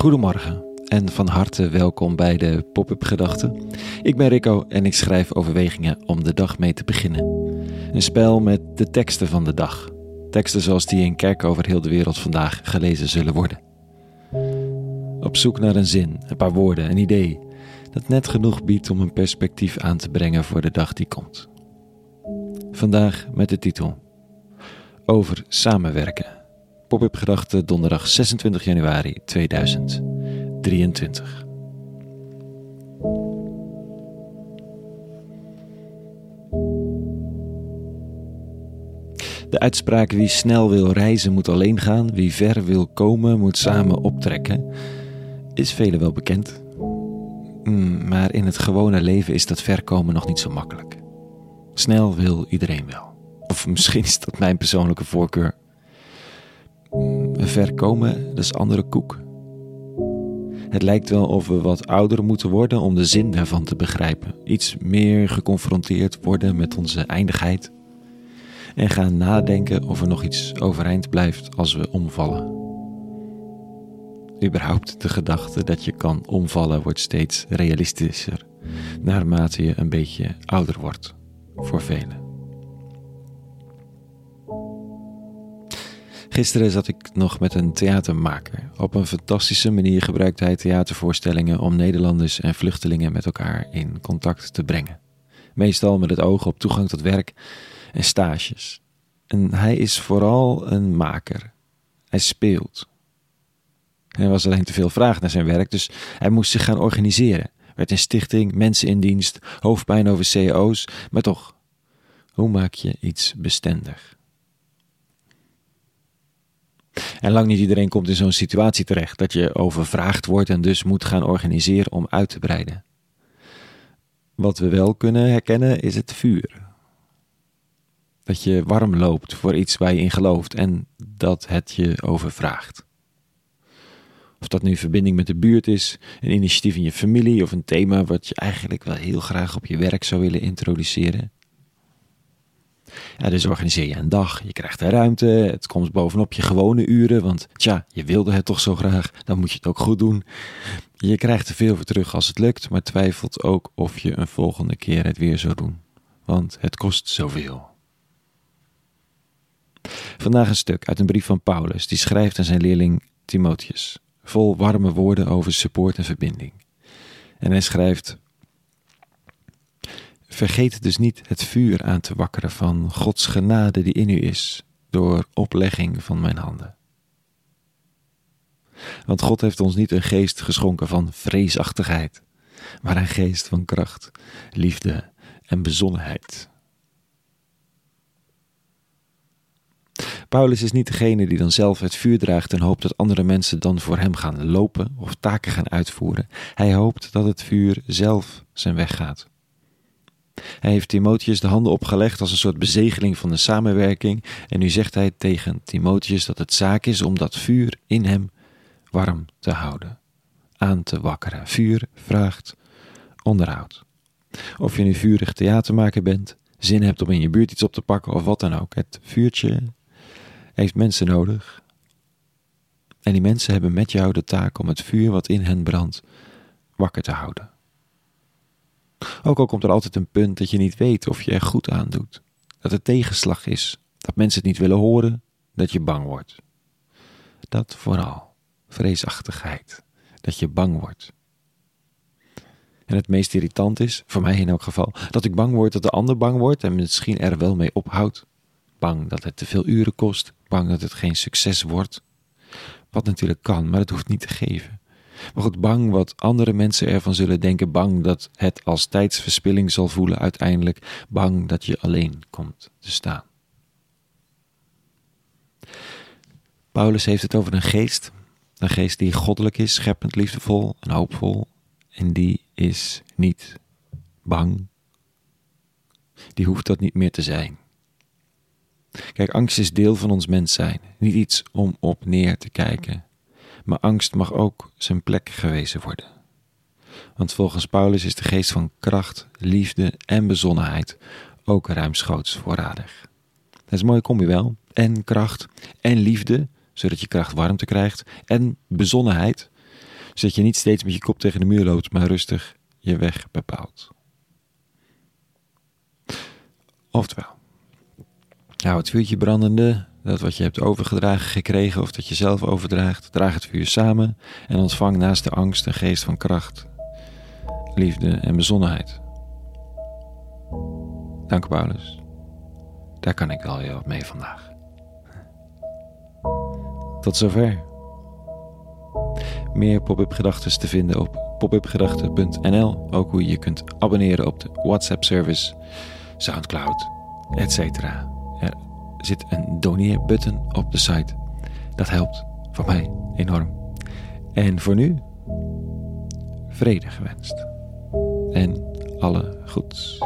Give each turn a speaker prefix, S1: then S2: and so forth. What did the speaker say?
S1: Goedemorgen en van harte welkom bij de Pop-up Gedachten. Ik ben Rico en ik schrijf overwegingen om de dag mee te beginnen. Een spel met de teksten van de dag. Teksten zoals die in kerken over heel de wereld vandaag gelezen zullen worden. Op zoek naar een zin, een paar woorden, een idee dat net genoeg biedt om een perspectief aan te brengen voor de dag die komt. Vandaag met de titel Over samenwerken. Pop-up gedachten donderdag 26 januari 2023. De uitspraak wie snel wil reizen moet alleen gaan, wie ver wil komen moet samen optrekken, is velen wel bekend. Mm, maar in het gewone leven is dat ver komen nog niet zo makkelijk. Snel wil iedereen wel. Of misschien is dat mijn persoonlijke voorkeur. Ver komen, dat is andere koek. Het lijkt wel of we wat ouder moeten worden om de zin daarvan te begrijpen. Iets meer geconfronteerd worden met onze eindigheid. En gaan nadenken of er nog iets overeind blijft als we omvallen. Überhaupt de gedachte dat je kan omvallen wordt steeds realistischer naarmate je een beetje ouder wordt voor velen. Gisteren zat ik nog met een theatermaker. Op een fantastische manier gebruikt hij theatervoorstellingen om Nederlanders en vluchtelingen met elkaar in contact te brengen. Meestal met het oog op toegang tot werk en stages. En hij is vooral een maker. Hij speelt. Er was alleen te veel vraag naar zijn werk, dus hij moest zich gaan organiseren. Werd een stichting, mensen in dienst, hoofdpijn over CEO's, maar toch, hoe maak je iets bestendig? En lang niet iedereen komt in zo'n situatie terecht dat je overvraagd wordt en dus moet gaan organiseren om uit te breiden. Wat we wel kunnen herkennen is het vuur. Dat je warm loopt voor iets waar je in gelooft en dat het je overvraagt. Of dat nu verbinding met de buurt is, een initiatief in je familie of een thema wat je eigenlijk wel heel graag op je werk zou willen introduceren. Ja, dus organiseer je een dag, je krijgt er ruimte, het komt bovenop je gewone uren, want tja, je wilde het toch zo graag, dan moet je het ook goed doen. Je krijgt er veel voor terug als het lukt, maar twijfelt ook of je een volgende keer het weer zou doen, want het kost zoveel. Vandaag een stuk uit een brief van Paulus, die schrijft aan zijn leerling Timotheus, vol warme woorden over support en verbinding. En hij schrijft: Vergeet dus niet het vuur aan te wakkeren van Gods genade die in u is, door oplegging van mijn handen. Want God heeft ons niet een geest geschonken van vreesachtigheid, maar een geest van kracht, liefde en bezonnenheid. Paulus is niet degene die dan zelf het vuur draagt en hoopt dat andere mensen dan voor hem gaan lopen of taken gaan uitvoeren. Hij hoopt dat het vuur zelf zijn weg gaat. Hij heeft Timotheus de handen opgelegd als een soort bezegeling van de samenwerking en nu zegt hij tegen Timotheus dat het zaak is om dat vuur in hem warm te houden, aan te wakkeren. Vuur vraagt onderhoud. Of je nu vurig theatermaker bent, zin hebt om in je buurt iets op te pakken of wat dan ook, het vuurtje heeft mensen nodig. En die mensen hebben met jou de taak om het vuur wat in hen brandt wakker te houden. Ook al komt er altijd een punt dat je niet weet of je er goed aan doet. Dat er tegenslag is, dat mensen het niet willen horen, dat je bang wordt. Dat vooral, vreesachtigheid, dat je bang wordt. En het meest irritant is, voor mij in elk geval, dat ik bang word dat de ander bang wordt en misschien er wel mee ophoudt. Bang dat het te veel uren kost, bang dat het geen succes wordt. Wat natuurlijk kan, maar het hoeft niet te geven. Maar goed, bang wat andere mensen ervan zullen denken, bang dat het als tijdsverspilling zal voelen uiteindelijk, bang dat je alleen komt te staan. Paulus heeft het over een geest, een geest die goddelijk is, scheppend, liefdevol en hoopvol, en die is niet bang. Die hoeft dat niet meer te zijn. Kijk, angst is deel van ons mens zijn, niet iets om op neer te kijken maar angst mag ook zijn plek gewezen worden. Want volgens Paulus is de geest van kracht, liefde en bezonnenheid ook ruimschoots voorradig. Dat is een mooie combi wel. En kracht en liefde, zodat je kracht warmte krijgt, en bezonnenheid, zodat je niet steeds met je kop tegen de muur loopt, maar rustig je weg bepaalt. Oftewel, hou het vuurtje brandende, dat wat je hebt overgedragen gekregen of dat je zelf overdraagt, draag het vuur samen en ontvang naast de angst een geest van kracht, liefde en bezonnenheid. Dank Paulus. Daar kan ik wel heel wat mee vandaag. Tot zover. Meer pop-up gedachten te vinden op popupgedachten.nl. Ook hoe je je kunt abonneren op de WhatsApp service, Soundcloud, etc. Zit een doneer-button op de site. Dat helpt voor mij enorm. En voor nu, vrede gewenst. En alle goeds.